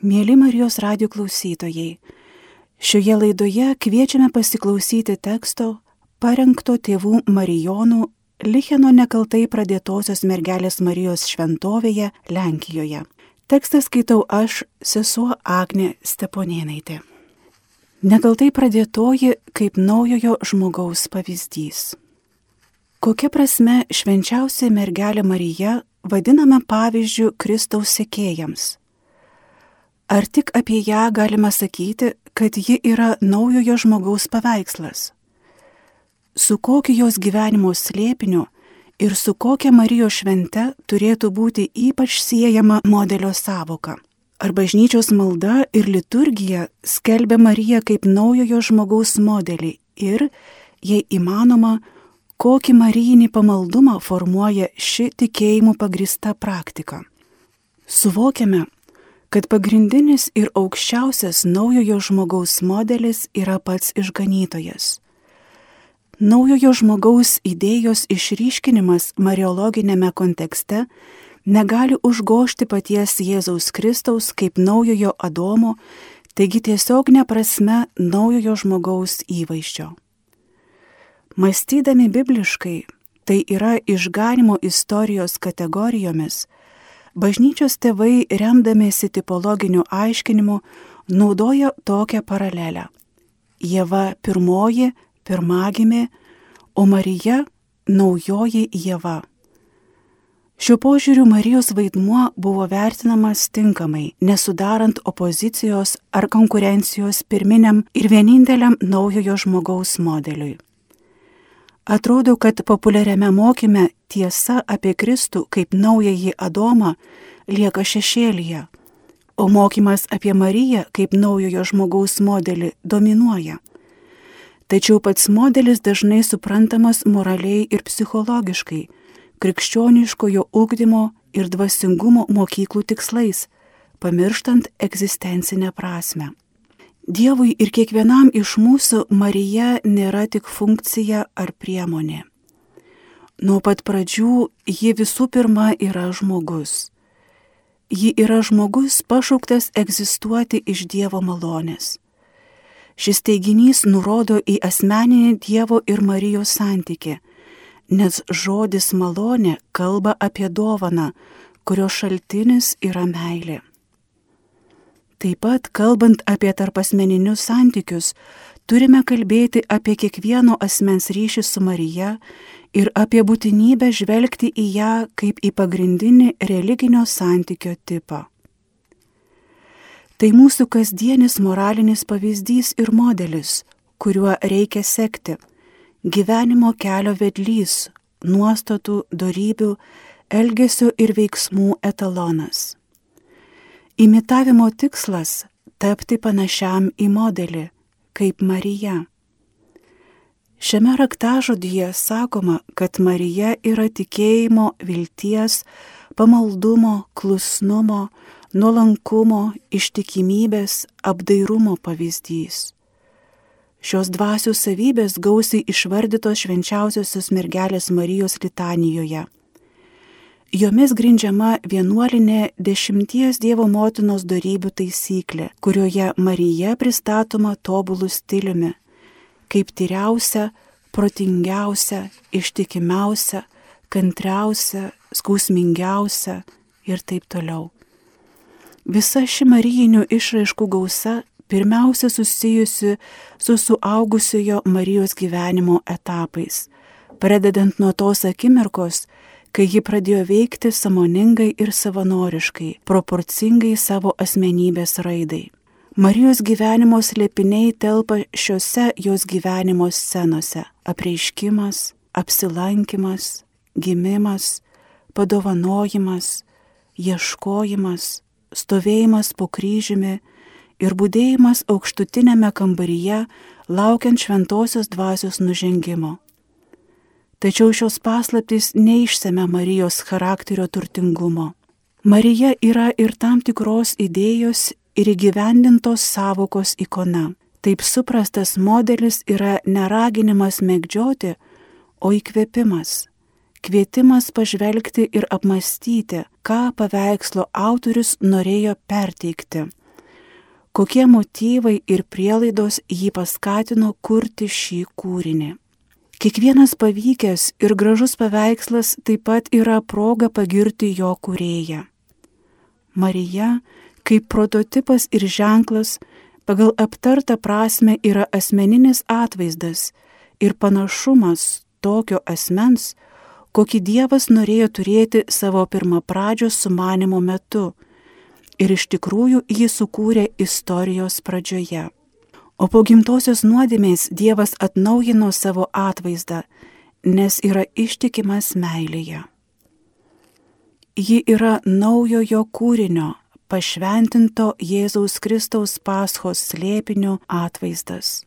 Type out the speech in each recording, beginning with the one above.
Mėly Marijos radio klausytojai, šioje laidoje kviečiame pasiklausyti teksto parengto tėvų Marijonų Licheno nekaltai pradėtosios mergelės Marijos šventovėje Lenkijoje. Tekstą skaitau aš, sesuo Agne Steponėnaitė. Nekaltai pradėtoji kaip naujojo žmogaus pavyzdys. Kokia prasme švenčiausia mergelė Marija vadinama pavyzdžių Kristaus sekėjams? Ar tik apie ją galima sakyti, kad ji yra naujojo žmogaus paveikslas? Su kokiu jos gyvenimo slėpiniu ir su kokia Marijos švente turėtų būti ypač siejama modelio savoka? Ar bažnyčios malda ir liturgija skelbia Mariją kaip naujojo žmogaus modelį ir, jei įmanoma, kokį marijinį pamaldumą formuoja ši tikėjimu pagrista praktika? Suvokiame, kad pagrindinis ir aukščiausias naujojo žmogaus modelis yra pats išganytojas. Naujojo žmogaus idėjos išryškinimas mariologinėme kontekste negali užgošti paties Jėzaus Kristaus kaip naujojo Adomo, taigi tiesiog neprasme naujojo žmogaus įvaizdžio. Mąstydami bibliškai, tai yra išganimo istorijos kategorijomis, Bažnyčios tėvai, remdamėsi tipologiniu aiškinimu, naudoja tokią paralelę. Jėva pirmoji, pirmagimė, o Marija naujoji Jėva. Šiuo požiūriu Marijos vaidmuo buvo vertinamas tinkamai, nesudarant opozicijos ar konkurencijos pirminiam ir vieninteliam naujojo žmogaus modeliui. Atrodo, kad populiariame mokyme tiesa apie Kristų kaip naująjį Adomą lieka šešėlyje, o mokymas apie Mariją kaip naujojo žmogaus modelį dominuoja. Tačiau pats modelis dažnai suprantamas moraliai ir psichologiškai, krikščioniškojo ugdymo ir dvasingumo mokyklų tikslais, pamirštant egzistencinę prasme. Dievui ir kiekvienam iš mūsų Marija nėra tik funkcija ar priemonė. Nuo pat pradžių ji visų pirma yra žmogus. Ji yra žmogus pašauktas egzistuoti iš Dievo malonės. Šis teiginys nurodo į asmeninį Dievo ir Marijos santyki, nes žodis malonė kalba apie dovaną, kurio šaltinis yra meilė. Taip pat, kalbant apie tarpasmeninius santykius, turime kalbėti apie kiekvieno asmens ryšį su Marija ir apie būtinybę žvelgti į ją kaip į pagrindinį religinio santykio tipą. Tai mūsų kasdienis moralinis pavyzdys ir modelis, kuriuo reikia sekti, gyvenimo kelio vedlys, nuostatų, darybių, elgesio ir veiksmų etalonas. Imitavimo tikslas - tapti panašiam į modelį, kaip Marija. Šiame raktažodyje sakoma, kad Marija yra tikėjimo, vilties, pamaldumo, klusnumo, nuolankumo, ištikimybės, apdairumo pavyzdys. Šios dvasių savybės gausiai išvardytos švenčiausiosios mergelės Marijos litanijoje Jomis grindžiama vienuolinė dešimties Dievo motinos darybių taisyklė, kurioje Marija pristatoma tobulų stiliumi, kaip tyriausia, protingiausia, ištikimiausia, kantriausia, skausmingiausia ir taip toliau. Visa ši marijinių išraiškų gausa pirmiausia susijusi su suaugusiojo Marijos gyvenimo etapais, pradedant nuo tos akimirkos, kai ji pradėjo veikti samoningai ir savanoriškai, proporcingai savo asmenybės raidai. Marijos gyvenimo slėpiniai telpa šiuose jos gyvenimo scenose - apreiškimas, apsilankimas, gimimas, padovanojimas, ieškojimas, stovėjimas po kryžiumi ir būdėjimas aukštutinėme kambaryje, laukiant šventosios dvasios nužengimo. Tačiau šios paslaptys neišsame Marijos charakterio turtingumo. Marija yra ir tam tikros idėjos ir įgyvendintos savokos ikona. Taip suprastas modelis yra neraginimas mėgdžioti, o įkvėpimas. Kvietimas pažvelgti ir apmastyti, ką paveikslo autorius norėjo perteikti, kokie motyvai ir prielaidos jį paskatino kurti šį kūrinį. Kiekvienas pavykęs ir gražus paveikslas taip pat yra proga pagirti jo kurėją. Marija, kaip prototipas ir ženklas, pagal aptartą prasme yra asmeninis atvaizdas ir panašumas tokio asmens, kokį Dievas norėjo turėti savo pirmapradžio sumanimo metu ir iš tikrųjų jį sukūrė istorijos pradžioje. O po gimtosios nuodėmės Dievas atnaujino savo atvaizdą, nes yra ištikimas meilėje. Ji yra naujojo kūrinio, pašventinto Jėzaus Kristaus paschos slėpinio atvaizdas.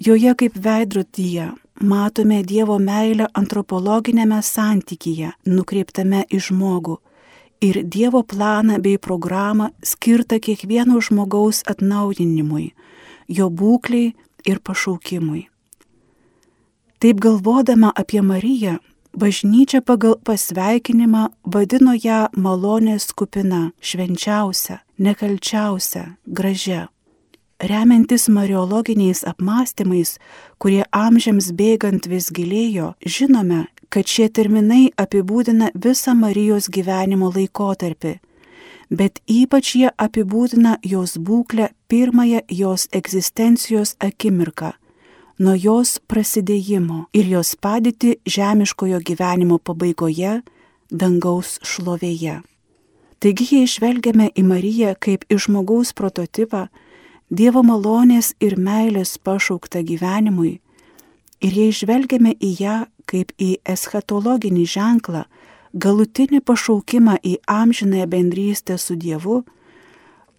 Joje kaip veidrodyje matome Dievo meilę antropologinėme santykyje, nukreiptame į žmogų ir Dievo planą bei programą skirtą kiekvieno žmogaus atnaujinimui, jo būkliai ir pašaukimui. Taip galvodama apie Mariją, bažnyčia pagal pasveikinimą vadino ją malonės kupina, švenčiausia, nekalčiausia, gražia remiantis mariologiniais apmąstymais, kurie amžiams bėgant vis gilėjo, žinome, kad šie terminai apibūdina visą Marijos gyvenimo laikotarpį, bet ypač jie apibūdina jos būklę pirmąją jos egzistencijos akimirką, nuo jos prasidėjimo ir jos padėti žemiškojo gyvenimo pabaigoje, dangaus šlovėje. Taigi jei žvelgiame į Mariją kaip į žmogaus prototipą, Dievo malonės ir meilės pašaukta gyvenimui ir jei žvelgiame į ją kaip į eschatologinį ženklą, galutinį pašaukimą į amžinąją bendrystę su Dievu,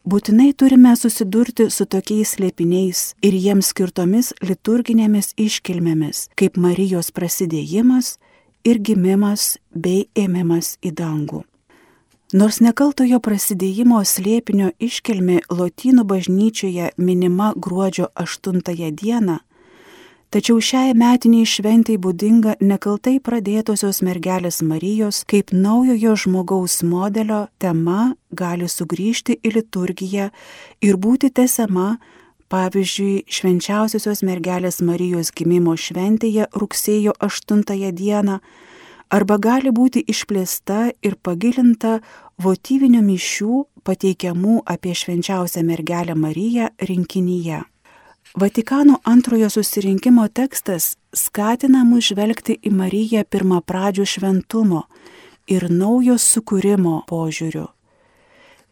būtinai turime susidurti su tokiais slėpiniais ir jiems skirtomis liturginėmis iškilmėmis, kaip Marijos prasidėjimas ir gimimas bei ėmimas į dangų. Nors nekaltojo prasidėjimo slėpinio iškilmė Lotynų bažnyčioje minima gruodžio 8 dieną, tačiau šiai metiniai šventai būdinga nekaltai pradėtosios mergelės Marijos kaip naujojo žmogaus modelio tema gali sugrįžti į liturgiją ir būti tesama, pavyzdžiui, švenčiausiosios mergelės Marijos gimimo šventėje rugsėjo 8 dieną arba gali būti išplėsta ir pagilinta votyvinių mišių pateikiamų apie švenčiausią mergelę Mariją rinkinyje. Vatikano antrojo susirinkimo tekstas skatina mus žvelgti į Mariją pirmą pradžių šventumo ir naujo sukūrimo požiūriu.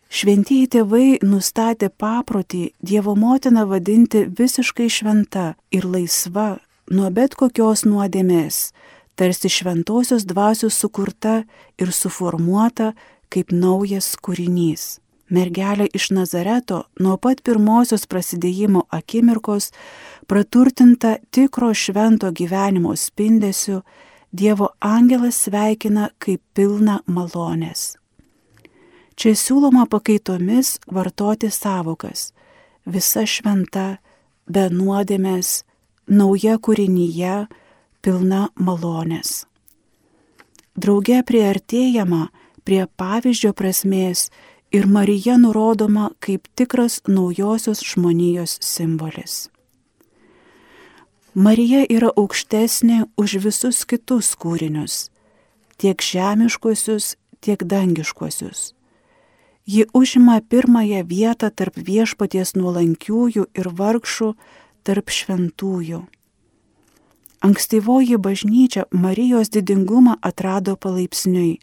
Šventieji tėvai nustatė paprotį Dievo motiną vadinti visiškai šventa ir laisva nuo bet kokios nuodėmės, tarsi šventosios dvasios sukurta ir suformuota kaip naujas kūrinys. Mergelė iš Nazareto nuo pat pirmosios prasidėjimo akimirkos praturtinta tikro švento gyvenimo spindesiu, Dievo angelas sveikina kaip pilna malonės. Čia siūloma pakaitomis vartoti savokas - visa šventa, be nuodėmės, nauja kūrinyje, pilna malonės. Drauge priartėjama prie pavyzdžio prasmės ir Marija nurodoma kaip tikras naujosios žmonijos simbolis. Marija yra aukštesnė už visus kitus kūrinius, tiek žemiškuosius, tiek dangiškuosius. Ji užima pirmąją vietą tarp viešpaties nuolankiųjų ir vargšų, tarp šventųjų. Ankstyvoji bažnyčia Marijos didingumą atrado palaipsniui.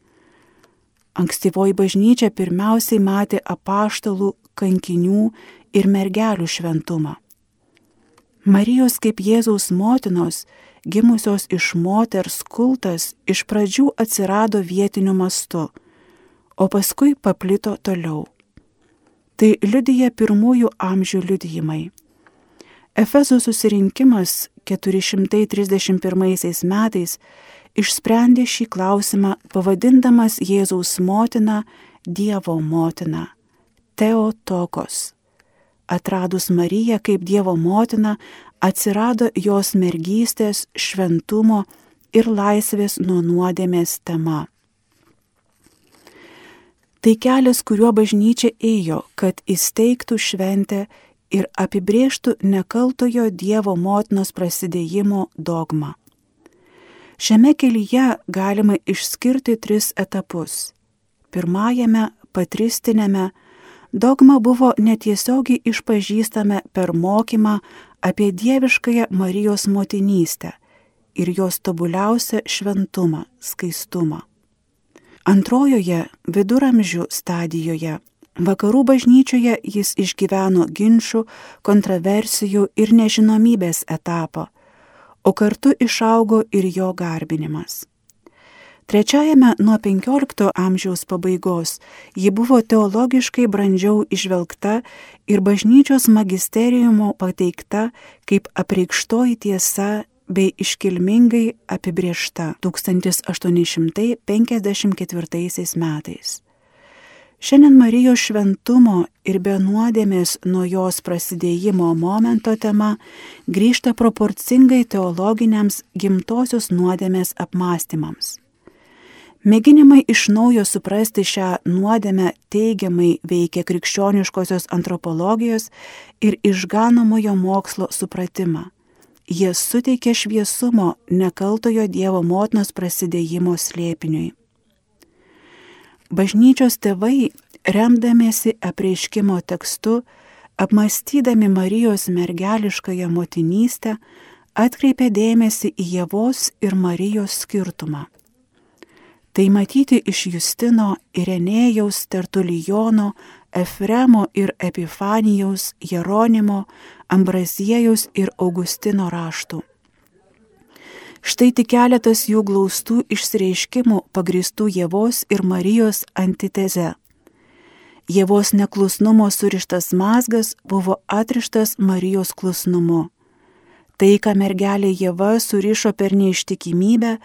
Ankstyvoji bažnyčia pirmiausiai matė apaštalų, kankinių ir mergelių šventumą. Marijos kaip Jėzaus motinos, gimusios iš moters kultas, iš pradžių atsirado vietiniu mastu, o paskui paplito toliau. Tai liudyja pirmųjų amžių liudijimai. Efezo susirinkimas 431 metais išsprendė šį klausimą pavadindamas Jėzaus motiną Dievo motiną - Teotokos. Atradus Mariją kaip Dievo motiną, atsirado jos mergystės, šventumo ir laisvės nuo nuodėmės tema. Tai kelias, kuriuo bažnyčia ėjo, kad įsteigtų šventę ir apibrėžtų nekaltojo Dievo motinos prasidėjimo dogmą. Šiame kelyje galima išskirti tris etapus. Pirmajame, patristinėme, dogma buvo netiesiogiai išpažįstame per mokymą apie dieviškąją Marijos motinystę ir jos tobuliausią šventumą, skaistumą. Antrojoje viduramžių stadijoje vakarų bažnyčioje jis išgyveno ginčių, kontroversijų ir nežinomybės etapą, o kartu išaugo ir jo garbinimas. Trečiajame nuo XV amžiaus pabaigos ji buvo teologiškai brandžiau išvelgta ir bažnyčios magisteriumo pateikta kaip apreikštoji tiesa bei iškilmingai apibriešta 1854 metais. Šiandien Marijos šventumo ir be nuodėmės nuo jos prasidėjimo momento tema grįžta proporcingai teologiniams gimtosios nuodėmės apmąstymams. Mėginimai iš naujo suprasti šią nuodėmę teigiamai veikia krikščioniškosios antropologijos ir išganomojo mokslo supratimą jie suteikia šviesumo nekaltojo Dievo motinos prasidėjimo slėpiniui. Bažnyčios tėvai, remdamėsi apreiškimo tekstu, apmastydami Marijos mergeliškąją motinystę, atkreipė dėmesį į Jėvos ir Marijos skirtumą. Tai matyti iš Justino, Irenėjaus, Tertulijono, Efremo ir Epifanijaus, Jeronimo, Ambraziejaus ir Augustino raštų. Štai tik keletas jų glaustų išsireiškimų pagristų Jėvos ir Marijos antiteze. Jėvos neklusnumo surištas mazgas buvo atrištas Marijos klusnumu. Tai, ką mergelė Jėva surišo per neištikimybę,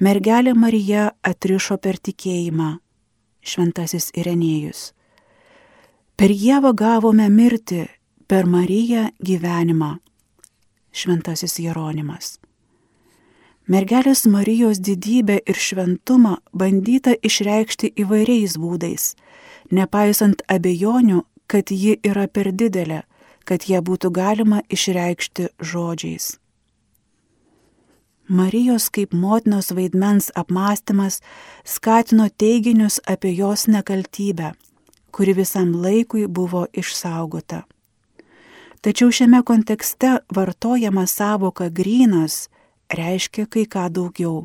mergelė Marija atrišo per tikėjimą. Šventasis Irenėjus. Per Jėvą gavome mirti, per Mariją gyvenimą. Šventasis Jeronimas. Mergelės Marijos didybę ir šventumą bandyta išreikšti įvairiais būdais, nepaisant abejonių, kad ji yra per didelė, kad ją būtų galima išreikšti žodžiais. Marijos kaip motinos vaidmens apmąstymas skatino teiginius apie jos nekaltybę, kuri visam laikui buvo išsaugota. Tačiau šiame kontekste vartojama savoka grynas reiškia kai ką daugiau.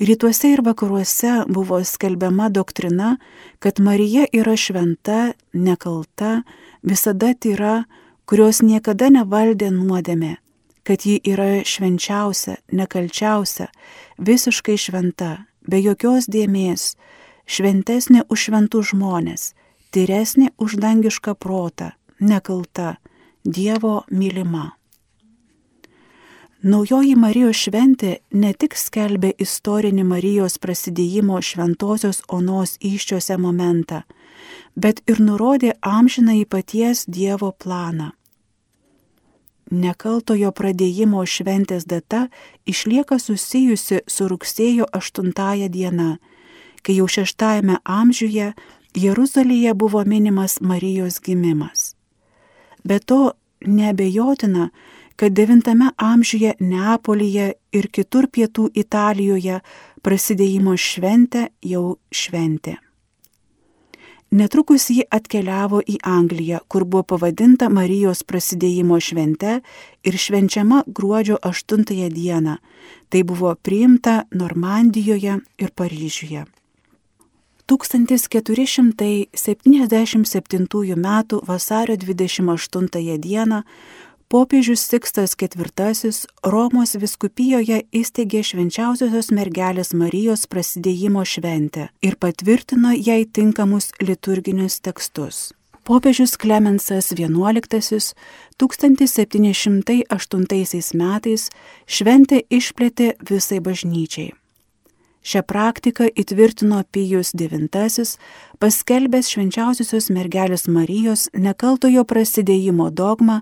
Rytuose ir vakaruose buvo skelbiama doktrina, kad Marija yra šventa, nekalta, visada tyra, kurios niekada nevaldė nuodėmė, kad ji yra švenčiausia, nekalčiausia, visiškai šventa, be jokios dėmesio, šventesnė už šventų žmonės, tyresnė už dangišką protą, nekalta, Dievo mylima. Naujoji Marijos šventė ne tik skelbė istorinį Marijos prasidėjimo šventosios onos iščiose momentą, bet ir nurodė amžiną į paties Dievo planą. Nekaltojo pradėjimo šventės data išlieka susijusi su rugsėjo 8 diena, kai jau 6 amžiuje Jeruzalėje buvo minimas Marijos gimimas. Be to, nebejotina, kad IX amžiuje Neapolyje ir kitur pietų Italijoje prasidėjimo šventė jau šventė. Netrukus ji atkeliavo į Angliją, kur buvo pavadinta Marijos prasidėjimo švente ir švenčiama gruodžio 8 dieną. Tai buvo priimta Normandijoje ir Paryžiuje. 1477 m. vasario 28 d. popiežius Sikstas IV Romos viskupijoje įsteigė švenčiausiosios mergelės Marijos prasidėjimo šventę ir patvirtino jai tinkamus liturginius tekstus. Popiežius Klemensas XI 1708 metais šventę išplėtė visai bažnyčiai. Šią praktiką įtvirtino Pijus IX, paskelbęs švenčiausiosios mergelės Marijos nekaltojo prasidėjimo dogmą,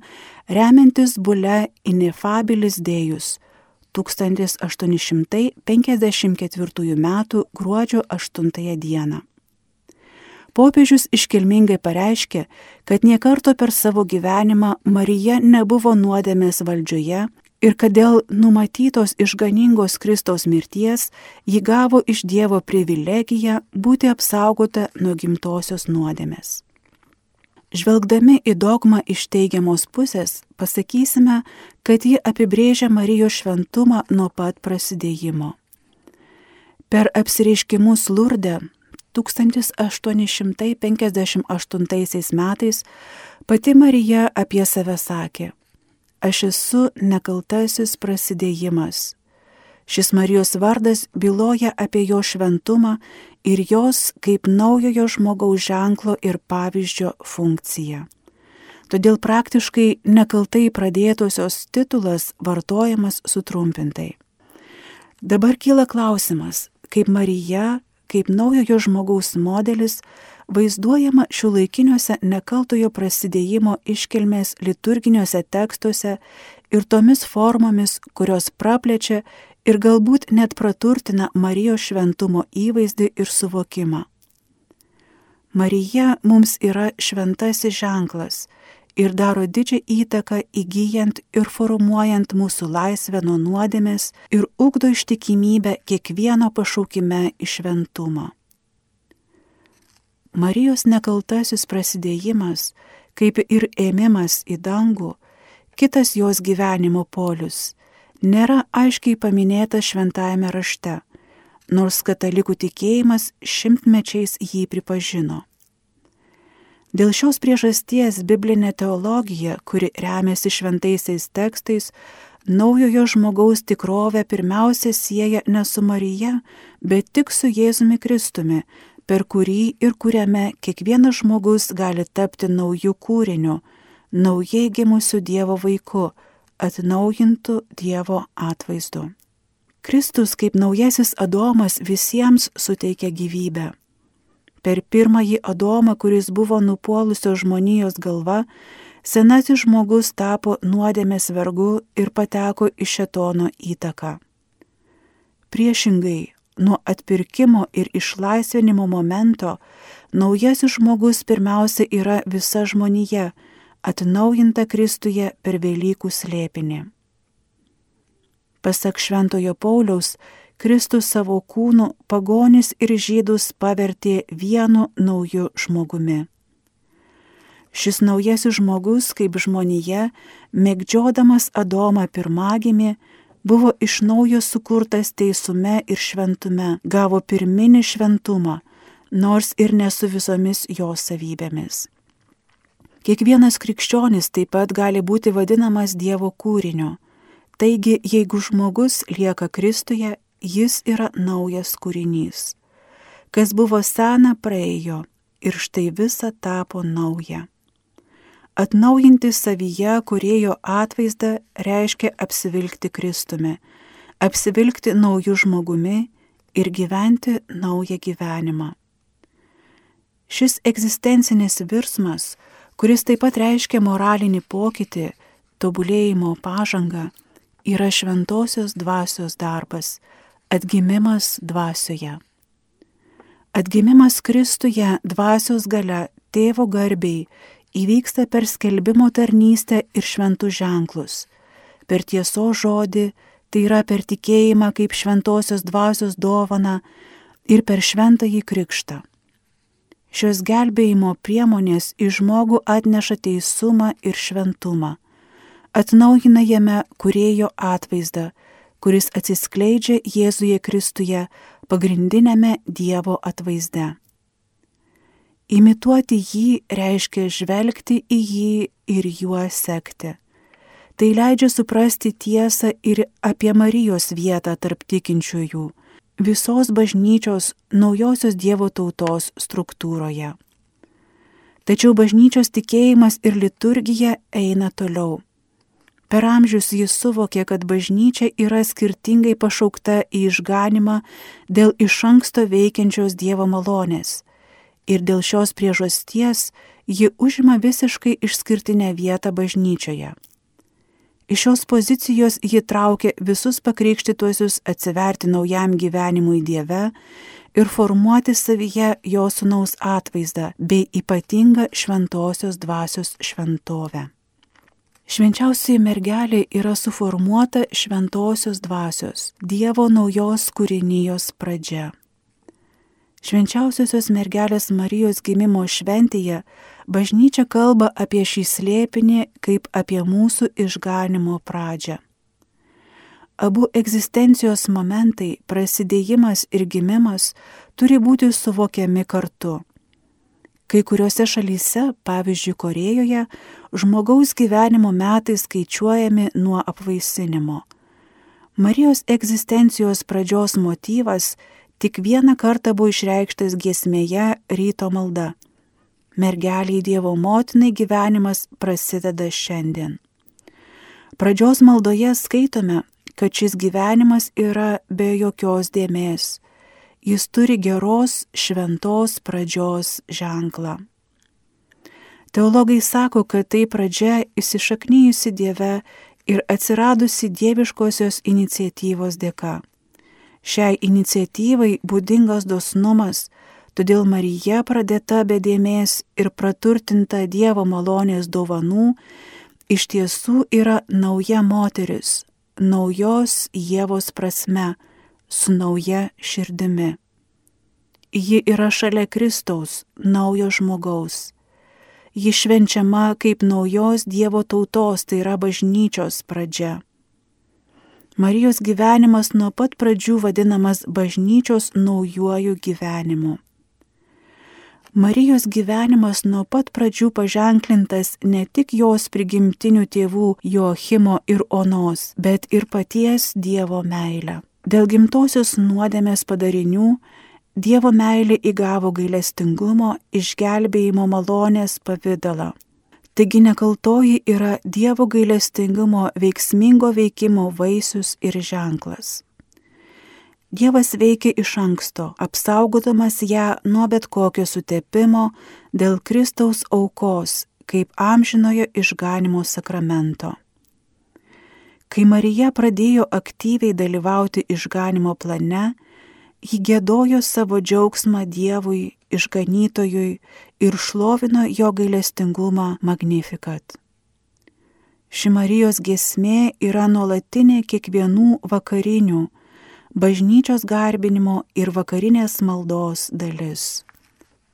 remiantis bule Inefabilis Dėjus 1854 m. gruodžio 8 d. Popiežius iškilmingai pareiškė, kad niekarto per savo gyvenimą Marija nebuvo nuodėmės valdžioje ir kad dėl numatytos išganingos Kristaus mirties ji gavo iš Dievo privilegiją būti apsaugota nuo gimtosios nuodėmės. Žvelgdami į dogmą iš teigiamos pusės, pasakysime, kad ji apibrėžia Marijos šventumą nuo pat prasidėjimo. Per apsireiškimus Lurde 1858 metais pati Marija apie save sakė, aš esu nekaltasis prasidėjimas. Šis Marijos vardas byloja apie jo šventumą ir jos kaip naujojo žmogaus ženklo ir pavyzdžio funkciją. Todėl praktiškai nekaltai pradėtosios titulas vartojamas sutrumpintai. Dabar kyla klausimas, kaip Marija, kaip naujojo žmogaus modelis, vaizduojama šiuolaikiniuose nekaltojo prasidėjimo iškilmės liturginiuose tekstuose ir tomis formomis, kurios praplečia ir galbūt net praturtina Marijos šventumo įvaizdį ir suvokimą. Marija mums yra šventasis ženklas ir daro didžią įtaką įgyjant ir formuojant mūsų laisvę nuo nuodėmės ir ugdo ištikimybę kiekvieno pašaukime į šventumą. Marijos nekaltasis prasidėjimas, kaip ir ėmimas į dangų, kitas jos gyvenimo polius, nėra aiškiai paminėtas šventajame rašte, nors katalikų tikėjimas šimtmečiais jį pripažino. Dėl šios priežasties biblinė teologija, kuri remiasi šventaisiais tekstais, naujojo žmogaus tikrovę pirmiausia sieja ne su Marija, bet tik su Jėzumi Kristumi, per kurį ir kuriame kiekvienas žmogus gali tapti naujų kūrinių, naujai gimusių Dievo vaiku, atnaujintų Dievo atvaizdu. Kristus kaip naujasis Adomas visiems suteikia gyvybę. Per pirmąjį Adomą, kuris buvo nupuolusio žmonijos galva, senasis žmogus tapo nuodėmės vergu ir pateko į šetono įtaką. Priešingai, nuo atpirkimo ir išlaisvinimo momento, naujasis žmogus pirmiausia yra visa žmonija, atnaujinta Kristuje per Velykų slėpinį. Pasak Šventojo Pauliaus, Kristus savo kūnu pagonis ir žydus pavertė vienu nauju žmogumi. Šis naujasis žmogus, kaip žmonija, mėgdžiodamas Adomą pirmagimį, buvo iš naujo sukurtas teisume ir šventume, gavo pirminį šventumą, nors ir ne su visomis jo savybėmis. Kiekvienas krikščionis taip pat gali būti vadinamas Dievo kūriniu. Taigi, jeigu žmogus lieka Kristuje, jis yra naujas kūrinys. Kas buvo sena praėjo ir štai visa tapo nauja. Atnaujinti savyje kurėjo atvaizdą reiškia apsivilkti Kristumi, apsivilkti naujų žmogumi ir gyventi naują gyvenimą. Šis egzistencinis virsmas kuris taip pat reiškia moralinį pokytį, tobulėjimo pažangą, yra šventosios dvasios darbas, atgimimas dvasioje. Atgimimas Kristuje dvasios gale tėvo garbiai įvyksta per skelbimo tarnystę ir šventų ženklus, per tieso žodį, tai yra per tikėjimą kaip šventosios dvasios dovana ir per šventąjį krikštą. Šios gelbėjimo priemonės į žmogų atneša teisumą ir šventumą, atnaujina jame kurėjo atvaizdą, kuris atsiskleidžia Jėzuje Kristuje pagrindinėme Dievo atvaizde. Imituoti jį reiškia žvelgti į jį ir juo sekti. Tai leidžia suprasti tiesą ir apie Marijos vietą tarp tikinčiųjų visos bažnyčios naujosios Dievo tautos struktūroje. Tačiau bažnyčios tikėjimas ir liturgija eina toliau. Per amžius jis suvokė, kad bažnyčia yra skirtingai pašaukta į išganimą dėl iš anksto veikiančios Dievo malonės. Ir dėl šios priežasties ji užima visiškai išskirtinę vietą bažnyčioje. Iš šios pozicijos ji traukė visus pakrikštytuosius atsiverti naujam gyvenimui Dieve, ir formuoti savyje jo sunaus atvaizdą bei ypatingą šventosios dvasios šventovę. Švenčiausiai mergelė yra suformuota šventosios dvasios, Dievo naujos kūrinijos pradžia. Švenčiausiosios mergelės Marijos gimimo šventėje bažnyčia kalba apie šį slėpinį kaip apie mūsų išganimo pradžią. Abu egzistencijos momentai - prasidėjimas ir gimimas - turi būti suvokiami kartu. Kai kuriuose šalyse, pavyzdžiui Korejoje, žmogaus gyvenimo metai skaičiuojami nuo apvaisinimo. Marijos egzistencijos pradžios motyvas tik vieną kartą buvo išreikštas giesmėje ryto malda. Mergeliai Dievo motinai gyvenimas prasideda šiandien. Pradžios maldoje skaitome, kad šis gyvenimas yra be jokios dėmesio. Jis turi geros šventos pradžios ženklą. Teologai sako, kad tai pradžia įsišaknyjusi Dieve ir atsiradusi dieviškosios iniciatyvos dėka. Šiai iniciatyvai būdingas dosnumas, todėl Marija pradėta be dėmesio ir praturtinta Dievo malonės dovanų iš tiesų yra nauja moteris, naujos Jėvos prasme, su nauja širdimi. Ji yra šalia Kristaus, naujo žmogaus. Ji švenčiama kaip naujos Dievo tautos, tai yra bažnyčios pradžia. Marijos gyvenimas nuo pat pradžių vadinamas bažnyčios naujuoju gyvenimu. Marijos gyvenimas nuo pat pradžių paženklintas ne tik jos prigimtinių tėvų Joachimo ir Onos, bet ir paties Dievo meilę. Dėl gimtosios nuodėmės padarinių Dievo meilė įgavo gailestingumo, išgelbėjimo malonės pavydalą. Taigi nekaltoji yra Dievo gailestingumo veiksmingo veikimo vaisius ir ženklas. Dievas veikia iš anksto, apsaugodamas ją nuo bet kokio sutepimo dėl Kristaus aukos, kaip amžinojo išganimo sakramento. Kai Marija pradėjo aktyviai dalyvauti išganimo plane, ji gėdojo savo džiaugsmą Dievui, išganytojui ir šlovino jo gailestingumą magnifikat. Ši Marijos gesmė yra nuolatinė kiekvienų vakarinių, bažnyčios garbinimo ir vakarinės maldos dalis.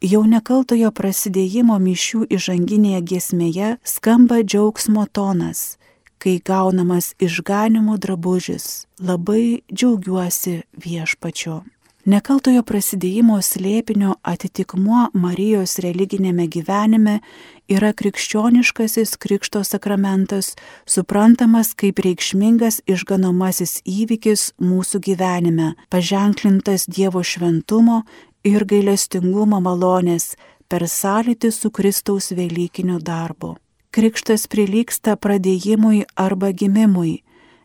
Jau nekaltojo prasidėjimo mišių įžanginėje gesmėje skamba džiaugsmo tonas, kai gaunamas išganimo drabužis. Labai džiaugiuosi viešpačiu. Nekaltojo prasidėjimo slėpinio atitikmuo Marijos religinėme gyvenime yra krikščioniškasis Krikšto sakramentas, suprantamas kaip reikšmingas išganomasis įvykis mūsų gyvenime, paženklintas Dievo šventumo ir gailestingumo malonės per sąlytį su Kristaus Velykiniu darbu. Krikštas prilyksta pradėjimui arba gimimui,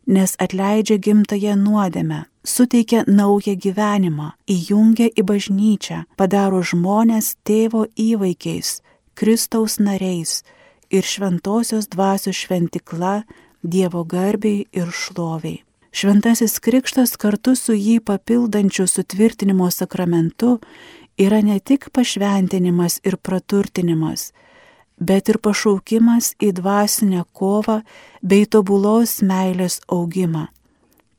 nes atleidžia gimtają nuodėmę, suteikia naują gyvenimą, įjungia į bažnyčią, padaro žmonės tėvo įvaikiais, Kristaus nariais ir šventosios dvasios šventikla Dievo garbiai ir šloviai. Šventasis Krikštas kartu su jį papildančiu sutvirtinimo sakramentu yra ne tik pašventinimas ir praturtinimas, bet ir pašaukimas į dvasinę kovą bei tobulos meilės augimą.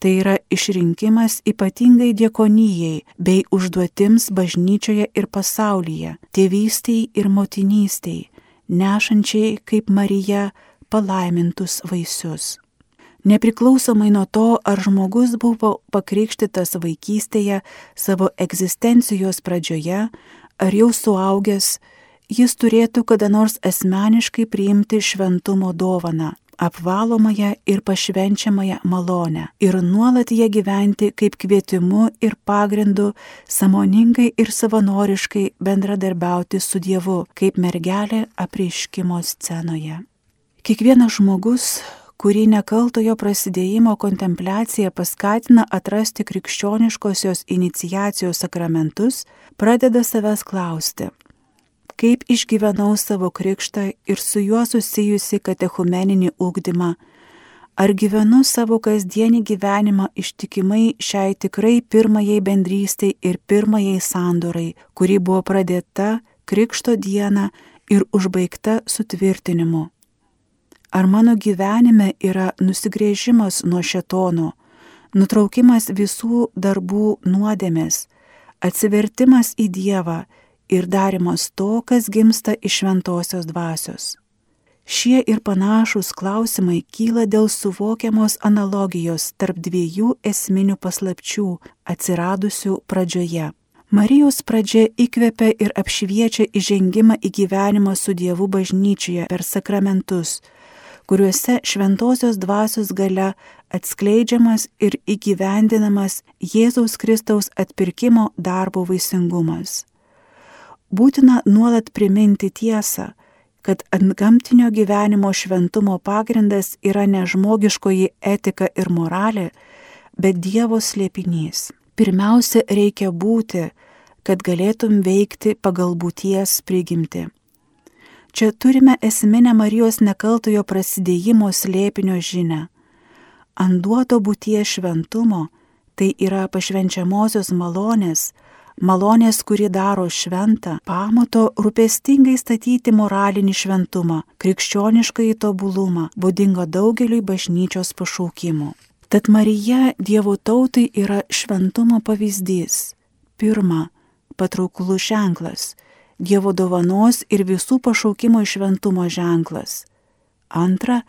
Tai yra išrinkimas ypatingai diekonijai bei užduotims bažnyčioje ir pasaulyje, tėvystiai ir motinystiai, nešančiai kaip Marija palaimintus vaisius. Nepriklausomai nuo to, ar žmogus buvo pakrikštytas vaikystėje savo egzistencijos pradžioje, ar jau suaugęs, jis turėtų kada nors asmeniškai priimti šventumo dovaną apvalomąją ir pašvenčiamąją malonę ir nuolat ją gyventi kaip kvietimu ir pagrindu samoningai ir savanoriškai bendradarbiauti su Dievu, kaip mergelė apreiškimo scenoje. Kiekvienas žmogus kurį nekaltojo prasidėjimo kontempliacija paskatina atrasti krikščioniškosios inicijacijos sakramentus, pradeda savęs klausti, kaip išgyvenau savo krikštą ir su juo susijusi katechumeninį ūkdymą, Ar gyvenu savo kasdienį gyvenimą ištikimai šiai tikrai pirmajai bendrystei ir pirmajai sandorai, kuri buvo pradėta Krikšto dieną ir užbaigta sutvirtinimu? Ar mano gyvenime yra nusigrėžimas nuo šetono, nutraukimas visų darbų nuodėmės, atsivertimas į Dievą ir darimas to, kas gimsta iš šventosios dvasios. Šie ir panašus klausimai kyla dėl suvokiamos analogijos tarp dviejų esminių paslapčių atsiradusių pradžioje. Marijos pradžia įkvepia ir apšviečia įžengimą į gyvenimą su Dievu bažnyčioje per sakramentus, kuriuose šventosios dvasios gale atskleidžiamas ir įgyvendinamas Jėzaus Kristaus atpirkimo darbo vaisingumas. Būtina nuolat priminti tiesą, kad antgamtinio gyvenimo šventumo pagrindas yra ne žmogiškoji etika ir moralė, bet Dievo slėpinys. Pirmiausia, reikia būti, kad galėtum veikti pagal būties prigimti. Čia turime esminę Marijos nekaltojo prasidėjimo slėpinio žinę. Ant duoto būties šventumo, tai yra pašvenčiamosios malonės, malonės, kuri daro šventą, pamato rūpestingai statyti moralinį šventumą, krikščionišką įtobulumą, būdingo daugeliui bažnyčios pašaukimų. Tad Marija Dievo tautai yra šventumo pavyzdys. Pirma, patrauklus ženklas Dievo dovanos ir visų pašaukimo šventumo ženklas. Antra,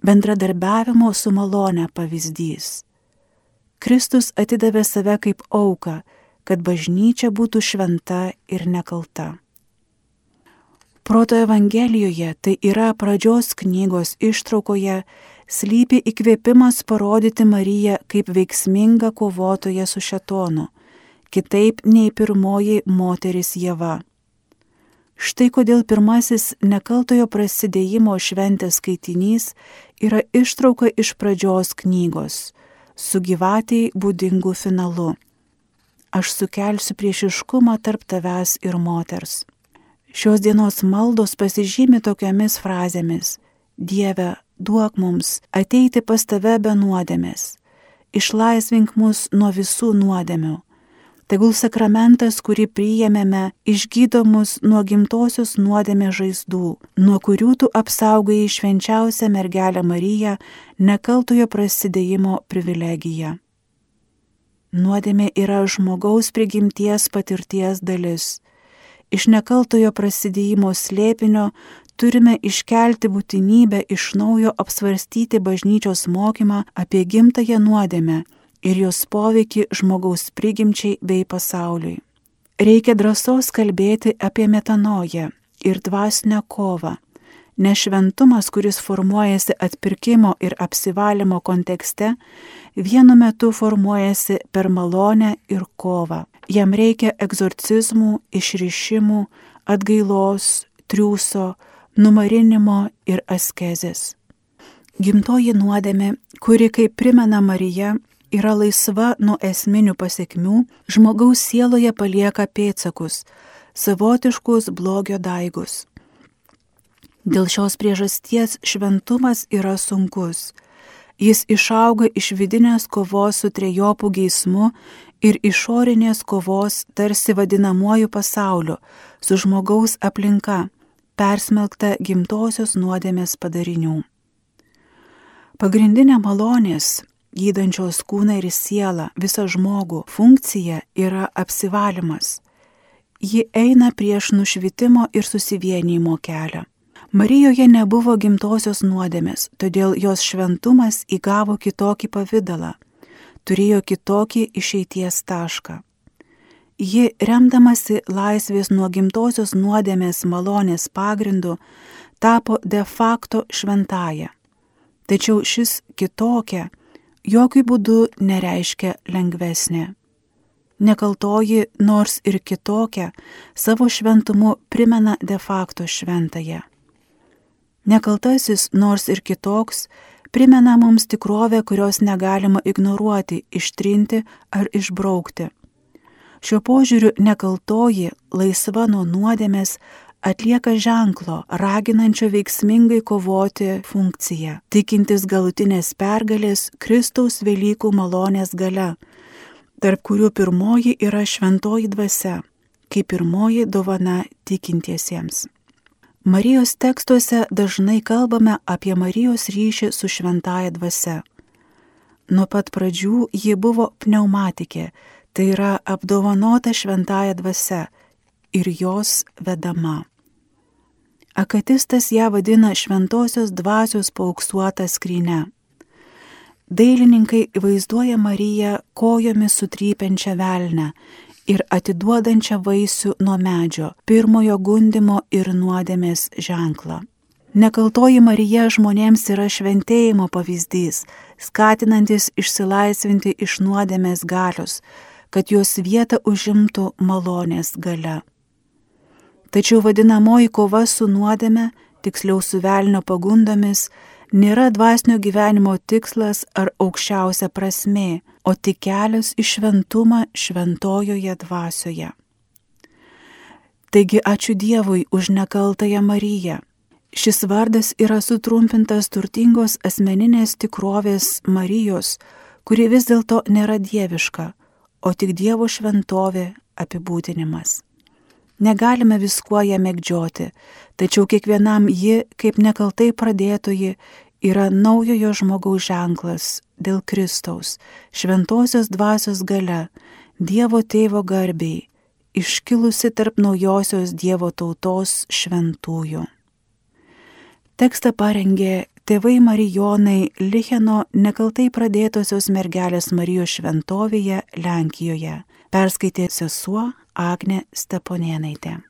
bendradarbiavimo su malone pavyzdys. Kristus atidavė save kaip auką, kad bažnyčia būtų šventa ir nekalta. Proto Evangelijoje, tai yra pradžios knygos ištraukoje, slypi įkvėpimas parodyti Mariją kaip veiksmingą kovotoją su šetonu, kitaip nei pirmoji moteris Jėva. Štai kodėl pirmasis nekaltojo prasidėjimo šventės skaitinys yra ištrauka iš pradžios knygos su gyvatiai būdingu finalu. Aš sukelsiu priešiškumą tarp tavęs ir moters. Šios dienos maldos pasižymi tokiamis frazėmis - Dieve, duok mums ateiti pas tave be nuodėmės, išlaisvink mus nuo visų nuodėmių Tegul sakramentas, kurį priėmėme, išgydo mus nuo gimtosios nuodėmės žaizdų, nuo kurių tu apsaugai švenčiausią mergelę Mariją nekaltojo prasidėjimo privilegiją. Nuodėmė yra žmogaus prigimties patirties dalis. Iš nekaltojo prasidėjimo slėpinio turime iškelti būtinybę iš naujo apsvarstyti bažnyčios mokymą apie gimtąją nuodėmę ir jos poveikį žmogaus prigimčiai bei pasauliui. Reikia drąsos kalbėti apie metanoją ir dvasinę kovą, nes šventumas, kuris formuojasi atpirkimo ir apsivalymo kontekste, vienu metu formuojasi per malonę ir kovą. Jam reikia egzorcizmų, išrišimų, atgailos, triūso, numarinimo ir askezės. Gimtoji nuodėmė, kuri, kaip primena Marija, yra laisva nuo esminių pasiekmių, žmogaus sieloje palieka pėtsakus, savotiškus blogio daigus. Dėl šios priežasties šventumas yra sunkus. Jis išauga iš vidinės kovos su trejopų geismu ir išorinės kovos tarsi vadinamuoju pasauliu, su žmogaus aplinka, persmelkta gimtosios nuodėmės padarinių. Pagrindinė malonės gydančios kūną ir sielą, visą žmogų funkcija yra apsivalimas. Ji eina prieš nušvitimo ir susivienijimo kelią. Marijoje nebuvo gimtosios nuodėmės, todėl jos šventumas įgavo kitokį pavydalą, turėjo kitokį išeities tašką. Ji, remdamasi laisvės nuo gimtosios nuodėmės malonės pagrindu, tapo de facto šventaja. Tačiau šis kitokia, jokių būdų nereiškia lengvesnė. Nekaltoji, nors ir kitokia, savo šventumu primena de facto šventąją. Nekaltasis, nors ir kitoks, primena mums tikrovę, kurios negalima ignoruoti, ištrinti ar išbraukti. Šiuo požiūriu nekaltoji, laisva nuo nuodėmės, atlieka ženklo, raginančio veiksmingai kovoti funkciją, tikintis galutinės pergalės Kristaus Velykų malonės gale, tarp kurių pirmoji yra šventoji dvasia, kaip pirmoji dovana tikintiesiems. Marijos tekstuose dažnai kalbame apie Marijos ryšį su šventaja dvasia. Nuo pat pradžių ji buvo pneumatikė, tai yra apdovanota šventaja dvasia ir jos vedama. Akatistas ją vadina šventosios dvasios pauksuota skryne. Dailininkai vaizduoja Mariją kojomis sutrypiančią velnę ir atiduodančią vaisių nuo medžio, pirmojo gundimo ir nuodėmės ženklą. Nekaltoji Marija žmonėms yra šventėjimo pavyzdys, skatinantis išsilaisvinti iš nuodėmės galios, kad jos vietą užimtų malonės gale. Tačiau vadinamoji kova su nuodėme, tiksliau su velnio pagundomis, nėra dvasinio gyvenimo tikslas ar aukščiausia prasme, o tik kelias į šventumą šventojoje dvasioje. Taigi ačiū Dievui už nekaltąją Mariją. Šis vardas yra sutrumpintas turtingos asmeninės tikrovės Marijos, kuri vis dėlto nėra dieviška, o tik Dievo šventovė apibūdinimas. Negalime viskuo ją mėgdžioti, tačiau kiekvienam ji, kaip nekaltai pradėtoji, yra naujojo žmogaus ženklas dėl Kristaus, šventosios dvasios gale, Dievo tėvo garbiai, iškilusi tarp naujosios Dievo tautos šventųjų. Tekstą parengė tėvai Marijonai Licheno nekaltai pradėtosios mergelės Marijos šventovėje Lenkijoje, perskaitė sesuo Agne Steponėnaitė.